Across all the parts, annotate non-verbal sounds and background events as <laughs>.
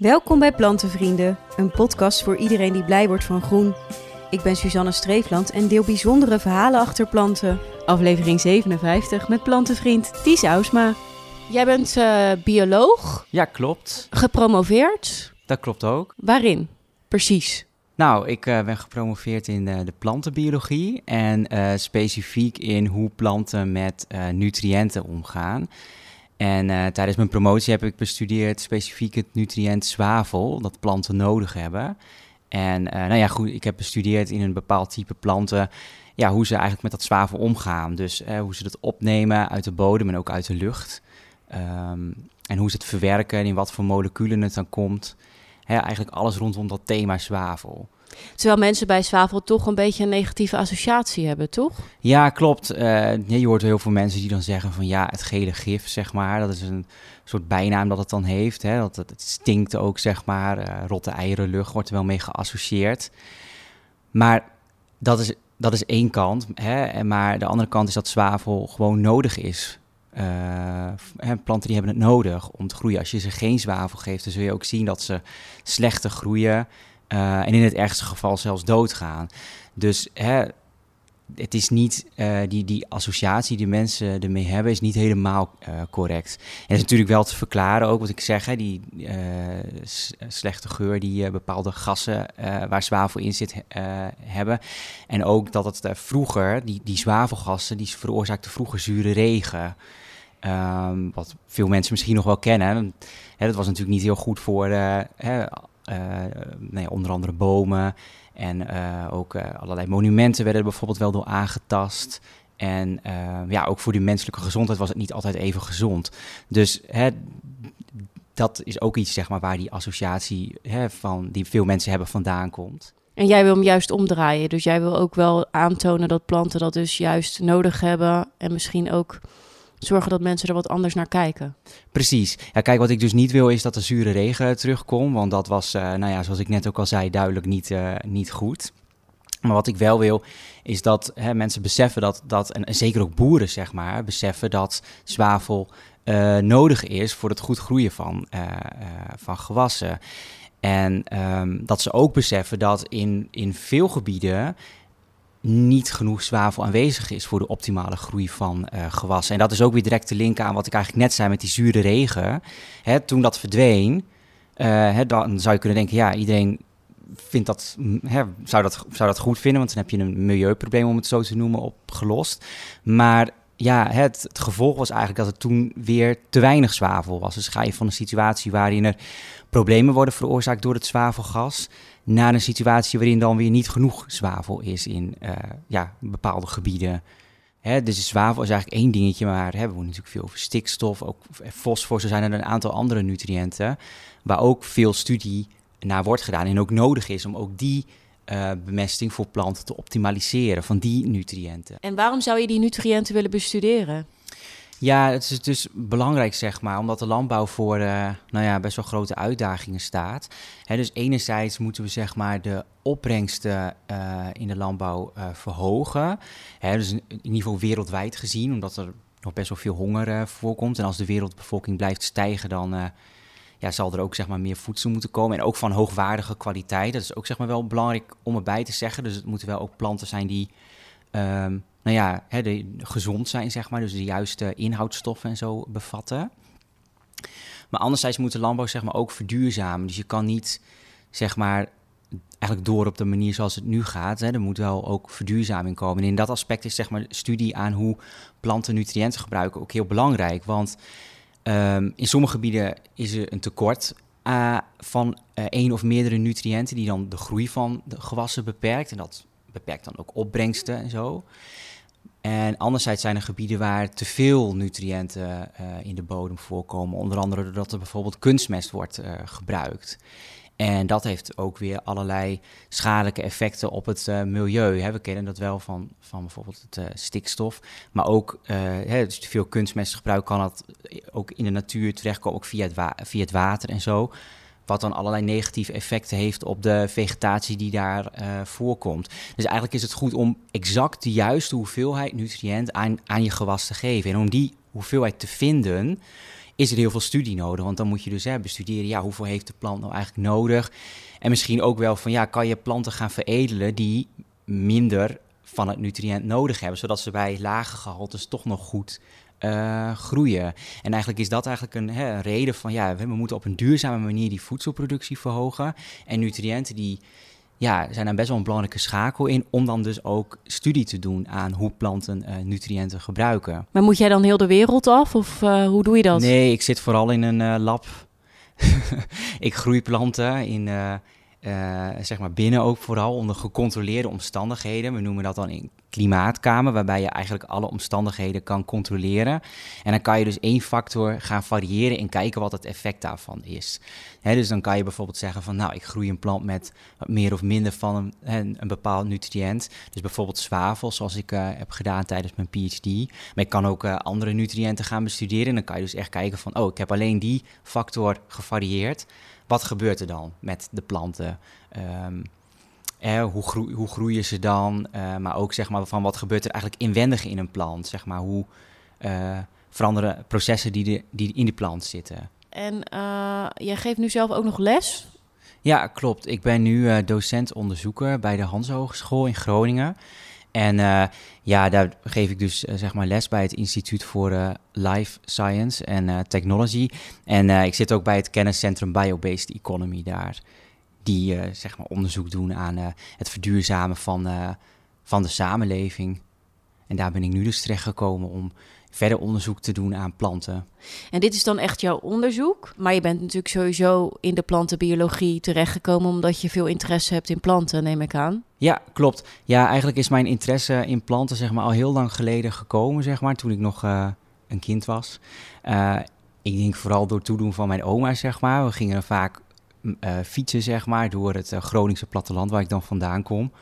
Welkom bij Plantenvrienden, een podcast voor iedereen die blij wordt van groen. Ik ben Suzanne Streefland en deel bijzondere verhalen achter planten. Aflevering 57 met plantenvriend Ties Ausma. Jij bent eh, bioloog, Ja, klopt. gepromoveerd. Dat klopt ook. Waarin? Precies. Nou, ik eh, ben gepromoveerd in eh, de plantenbiologie en specifiek in hoe planten met nutriënten omgaan. En eh, tijdens mijn promotie heb ik bestudeerd specifiek het nutriënt zwavel dat planten nodig hebben. En eh, nou ja, goed, ik heb bestudeerd in een bepaald type planten ja, hoe ze eigenlijk met dat zwavel omgaan. Dus eh, hoe ze dat opnemen uit de bodem en ook uit de lucht. Ehm, en hoe ze het verwerken en in wat voor moleculen het dan komt. Hè, eigenlijk alles rondom dat thema zwavel. Terwijl mensen bij zwavel toch een beetje een negatieve associatie hebben, toch? Ja, klopt. Eh, je hoort heel veel mensen die dan zeggen van ja, het gele gif, zeg maar. Dat is een soort bijnaam dat het dan heeft. Hè? Dat het, stinkt ook, zeg maar. Eh, rotte eierenlucht wordt er wel mee geassocieerd. Maar dat is, dat is één kant. Hè? Maar de andere kant is dat zwavel gewoon nodig is. Eh, planten die hebben het nodig om te groeien. Als je ze geen zwavel geeft, dan zul je ook zien dat ze slechter groeien. Eh, en in het ergste geval zelfs doodgaan. Dus hè, het is niet, eh, die, die associatie die mensen ermee hebben, is niet helemaal eh, correct. En is natuurlijk wel te verklaren, ook wat ik zeg, hè, die slechte geur die bepaalde gassen waar zwavel in zit hebben. En ook dat het vroeger, die, die zwavelgassen, die veroorzaakten vroeger zure regen. Ehm, wat veel mensen misschien nog wel kennen. Hè, dat was natuurlijk niet heel goed voor hè, nee, onder andere bomen. En eh, ook eh, allerlei monumenten werden er bijvoorbeeld wel door aangetast. En eh, ja, ook voor die menselijke gezondheid was het niet altijd even gezond. Dus hè, dat is ook iets zeg maar, waar die associatie hè, van, die veel mensen hebben vandaan komt. En jij wil hem juist omdraaien. Dus jij wil ook wel aantonen dat planten dat dus juist nodig hebben. En misschien ook zorgen dat mensen er wat anders naar kijken. Precies. Ja, kijk, wat ik dus niet wil is dat de zure regen terugkomt. Want dat was, eh, nou ja, zoals ik net ook al zei, duidelijk niet, eh, niet goed. Maar wat ik wel wil, is dat hè, mensen beseffen dat, dat en, zeker ook boeren, zeg maar, beseffen dat zwavel eh, nodig is voor het goed groeien van, van gewassen. En ehm, dat ze ook beseffen dat in, in veel gebieden niet genoeg zwavel aanwezig is voor de optimale groei van eh, gewassen. En dat is ook weer direct te linken aan wat ik eigenlijk net zei met die zure regen. Hè, toen dat verdween, eh, hè, dan zou je kunnen denken, ja, iedereen vindt dat, mm, hè, zou, dat, zou dat goed vinden, want dan heb je een milieuprobleem, om het zo te noemen, opgelost. Maar ja, het, het gevolg was eigenlijk dat er toen weer te weinig zwavel was. Dus ga je van een situatie waarin er problemen worden veroorzaakt door het zwavelgas, naar een situatie waarin dan weer niet genoeg zwavel is in eh, ja, bepaalde gebieden. Hè, dus zwavel is eigenlijk één dingetje, maar hè, we hebben natuurlijk veel over stikstof, ook fosfor. Zo zijn er een aantal andere nutriënten waar ook veel studie naar wordt gedaan en ook nodig is om ook die eh, bemesting voor planten te optimaliseren van die nutriënten. En waarom zou je die nutriënten willen bestuderen? Ja, het is dus belangrijk, zeg maar, omdat de landbouw voor nou ja, best wel grote uitdagingen staat. Dus enerzijds moeten we zeg maar de opbrengsten eh, in de landbouw eh, verhogen. Hè, dus in, geval wereldwijd gezien, omdat er nog best wel veel honger eh, voorkomt. En als de wereldbevolking blijft stijgen, dan ja, zal er ook zeg maar, meer voedsel moeten komen. En ook van hoogwaardige kwaliteit. Dat is ook zeg maar, wel belangrijk om erbij te zeggen. Dus het moeten wel ook planten zijn die ehm, nou ja, hè, de, gezond zijn, zeg maar. Dus de juiste inhoudstoffen en zo bevatten. Maar anderzijds moet de landbouw zeg maar, ook verduurzamen. Dus je kan niet zeg maar, eigenlijk door op de manier zoals het nu gaat. Hè. Er moet wel ook verduurzaming komen. En in dat aspect is zeg maar, studie aan hoe planten nutriënten gebruiken ook heel belangrijk. Want ehm, in sommige gebieden is er een tekort eh, van eh, één of meerdere nutriënten... die dan de groei van de gewassen beperkt. En dat beperkt dan ook opbrengsten en zo. En anderzijds zijn er gebieden waar te veel nutriënten eh, in de bodem voorkomen. Onder andere doordat er bijvoorbeeld kunstmest wordt eh, gebruikt. En dat heeft ook weer allerlei schadelijke effecten op het eh, milieu. We kennen dat wel van, van bijvoorbeeld het stikstof. Maar ook, hè, dus te veel kunstmestgebruik kan dat ook in de natuur terechtkomen, ook via het, via het water en zo. Wat dan allerlei negatieve effecten heeft op de vegetatie die daar eh, voorkomt. Dus eigenlijk is het goed om exact de juiste hoeveelheid nutriënt aan, aan je gewas te geven. En om die hoeveelheid te vinden is er heel veel studie nodig. Want dan moet je dus hè, bestuderen, ja, hoeveel heeft de plant nou eigenlijk nodig? En misschien ook wel van, ja, kan je planten gaan veredelen die minder van het nutriënt nodig hebben, zodat ze bij lage gehaltes toch nog goed uh, groeien. En eigenlijk is dat eigenlijk een, hè, een reden van, ja, we moeten op een duurzame manier die voedselproductie verhogen. En nutriënten die ja, zijn daar best wel een belangrijke schakel in om dan dus ook studie te doen aan hoe planten uh, nutriënten gebruiken. Maar moet jij dan heel de wereld af of uh, hoe doe je dat? Nee, ik zit vooral in een lab. <laughs> ik groei planten in uh, zeg maar binnen ook vooral onder gecontroleerde omstandigheden. We noemen dat dan in klimaatkamer, waarbij je eigenlijk alle omstandigheden kan controleren. En dan kan je dus één factor gaan variëren en kijken wat het effect daarvan is. dus dan kan je bijvoorbeeld zeggen van nou, ik groei een plant met meer of minder van een, bepaald nutriënt. Dus bijvoorbeeld zwavel, zoals ik uh, heb gedaan tijdens mijn PhD. Maar ik kan ook uh, andere nutriënten gaan bestuderen. En dan kan je dus echt kijken van oh, ik heb alleen die factor gevarieerd wat gebeurt er dan met de planten? Um, hoe, hoe, groeien ze dan? Uh, maar ook zeg maar, van wat gebeurt er eigenlijk inwendig in een plant? Zeg maar, hoe uh, veranderen processen die, de, die in die plant zitten? En uh, jij geeft nu zelf ook nog les? Ja, klopt. Ik ben nu docent-onderzoeker bij de Hans Hogeschool in Groningen. En uh, ja, daar geef ik dus uh, zeg maar les bij het Instituut voor uh, Life Science en Technology. En ik zit ook bij het kenniscentrum Biobased Economy daar. Die zeg maar onderzoek doen aan het verduurzamen van, van de samenleving. En daar ben ik nu dus terecht gekomen om verder onderzoek te doen aan planten. En dit is dan echt jouw onderzoek, maar je bent natuurlijk sowieso in de plantenbiologie terechtgekomen omdat je veel interesse hebt in planten, neem ik aan. Ja, klopt. Ja, eigenlijk is mijn interesse in planten zeg maar al heel lang geleden gekomen, zeg maar, toen ik nog een kind was. Ik denk vooral door toedoen van mijn oma, zeg maar. We gingen er vaak fietsen, zeg maar, door het Groningse platteland waar ik dan vandaan kom.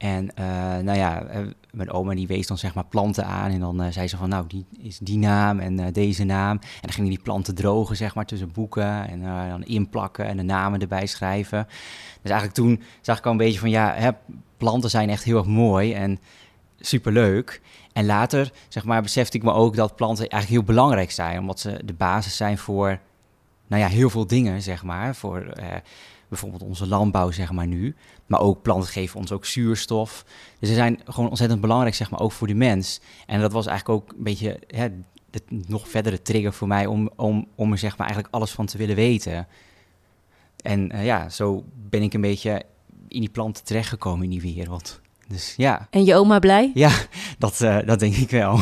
En uh, nou ja, eh, mijn oma die wees dan zeg maar planten aan. En dan zei ze van nou, die is die naam en deze naam. En dan gingen die planten drogen zeg maar tussen boeken. En dan inplakken en de namen erbij schrijven. Dus eigenlijk toen zag ik al een beetje van ja, hè, planten zijn echt heel erg mooi en superleuk. En later zeg maar besefte ik me ook dat planten eigenlijk heel belangrijk zijn. Omdat ze de basis zijn voor nou ja, heel veel dingen zeg maar. Voor bijvoorbeeld onze landbouw, zeg maar nu. Maar ook planten geven ons ook zuurstof. Dus ze zijn gewoon ontzettend belangrijk, zeg maar, ook voor de mens. En dat was eigenlijk ook een beetje hè, de nog verdere trigger voor mij om, om, om er zeg maar eigenlijk alles van te willen weten. En uh, ja, zo ben ik een beetje in die planten terechtgekomen in die wereld. Dus ja. En je oma blij? Ja, <laughs> dat, uh, dat denk ik wel.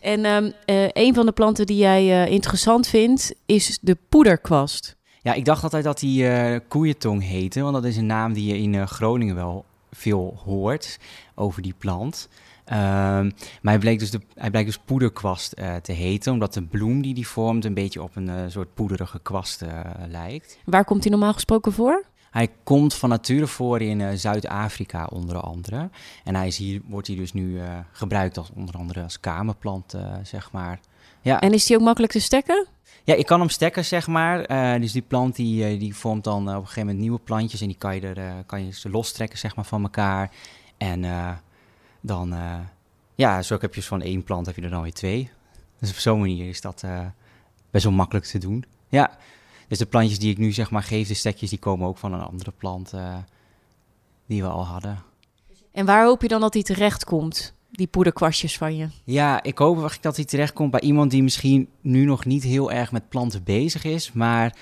En um, uh, een van de planten die jij interessant vindt is de poederkwast. Ja, ik dacht altijd dat die uh, koeientong heette, want dat is een naam die je in uh, Groningen wel veel hoort over die plant. Um, maar hij bleek dus, de, hij bleek dus poederkwast uh, te heten, omdat de bloem die die vormt een beetje op een soort poederige kwast lijkt. Waar komt hij normaal gesproken voor? Hij komt van nature voor in Zuid-Afrika onder andere. En hij is hier, wordt hij dus nu gebruikt als onder andere als kamerplant, zeg maar. Ja. En is die ook makkelijk te stekken? Ja, ik kan hem stekken, zeg maar. Uh, dus die plant die, die vormt dan op een gegeven moment nieuwe plantjes en die kan je, er, uh, kan je ze lostrekken, zeg maar, van elkaar. En dan, ja, zo heb je van één plant heb je er dan weer twee. Dus op zo'n manier is dat best wel makkelijk te doen. Ja, dus de plantjes die ik nu zeg maar geef, de stekjes, die komen ook van een andere plant die we al hadden. En waar hoop je dan dat die terecht komt? die poederkwastjes van je? Ja, ik hoop dat hij terechtkomt bij iemand die misschien nu nog niet heel erg met planten bezig is, maar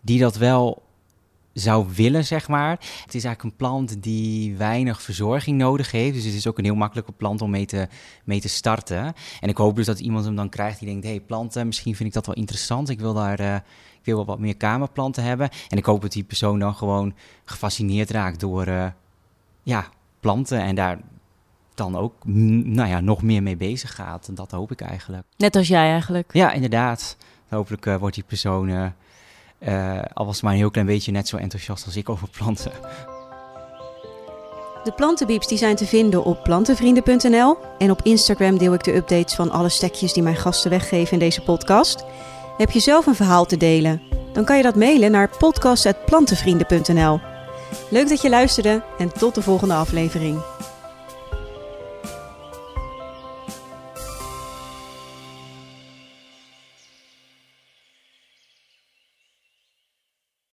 die dat wel zou willen, zeg maar. Het is eigenlijk een plant die weinig verzorging nodig heeft. Dus het is ook een heel makkelijke plant om mee te, mee te starten. En ik hoop dus dat iemand hem dan krijgt die denkt... hé, hey, planten, misschien vind ik dat wel interessant. Ik wil daar... Uh, ik wil wel wat meer kamerplanten hebben. En ik hoop dat die persoon dan gewoon gefascineerd raakt door uh, ja, planten. En daar dan ook nou ja, nog meer mee bezig gaat. En dat hoop ik eigenlijk. Net als jij eigenlijk. Ja, inderdaad. Hopelijk uh, wordt die persoon, uh, al was het maar een heel klein beetje, net zo enthousiast als ik over planten. De plantenbeeps die zijn te vinden op plantenvrienden.nl. En op Instagram deel ik de updates van alle stekjes die mijn gasten weggeven in deze podcast. Heb je zelf een verhaal te delen? Dan kan je dat mailen naar podcast.plantenvrienden.nl. Leuk dat je luisterde en tot de volgende aflevering.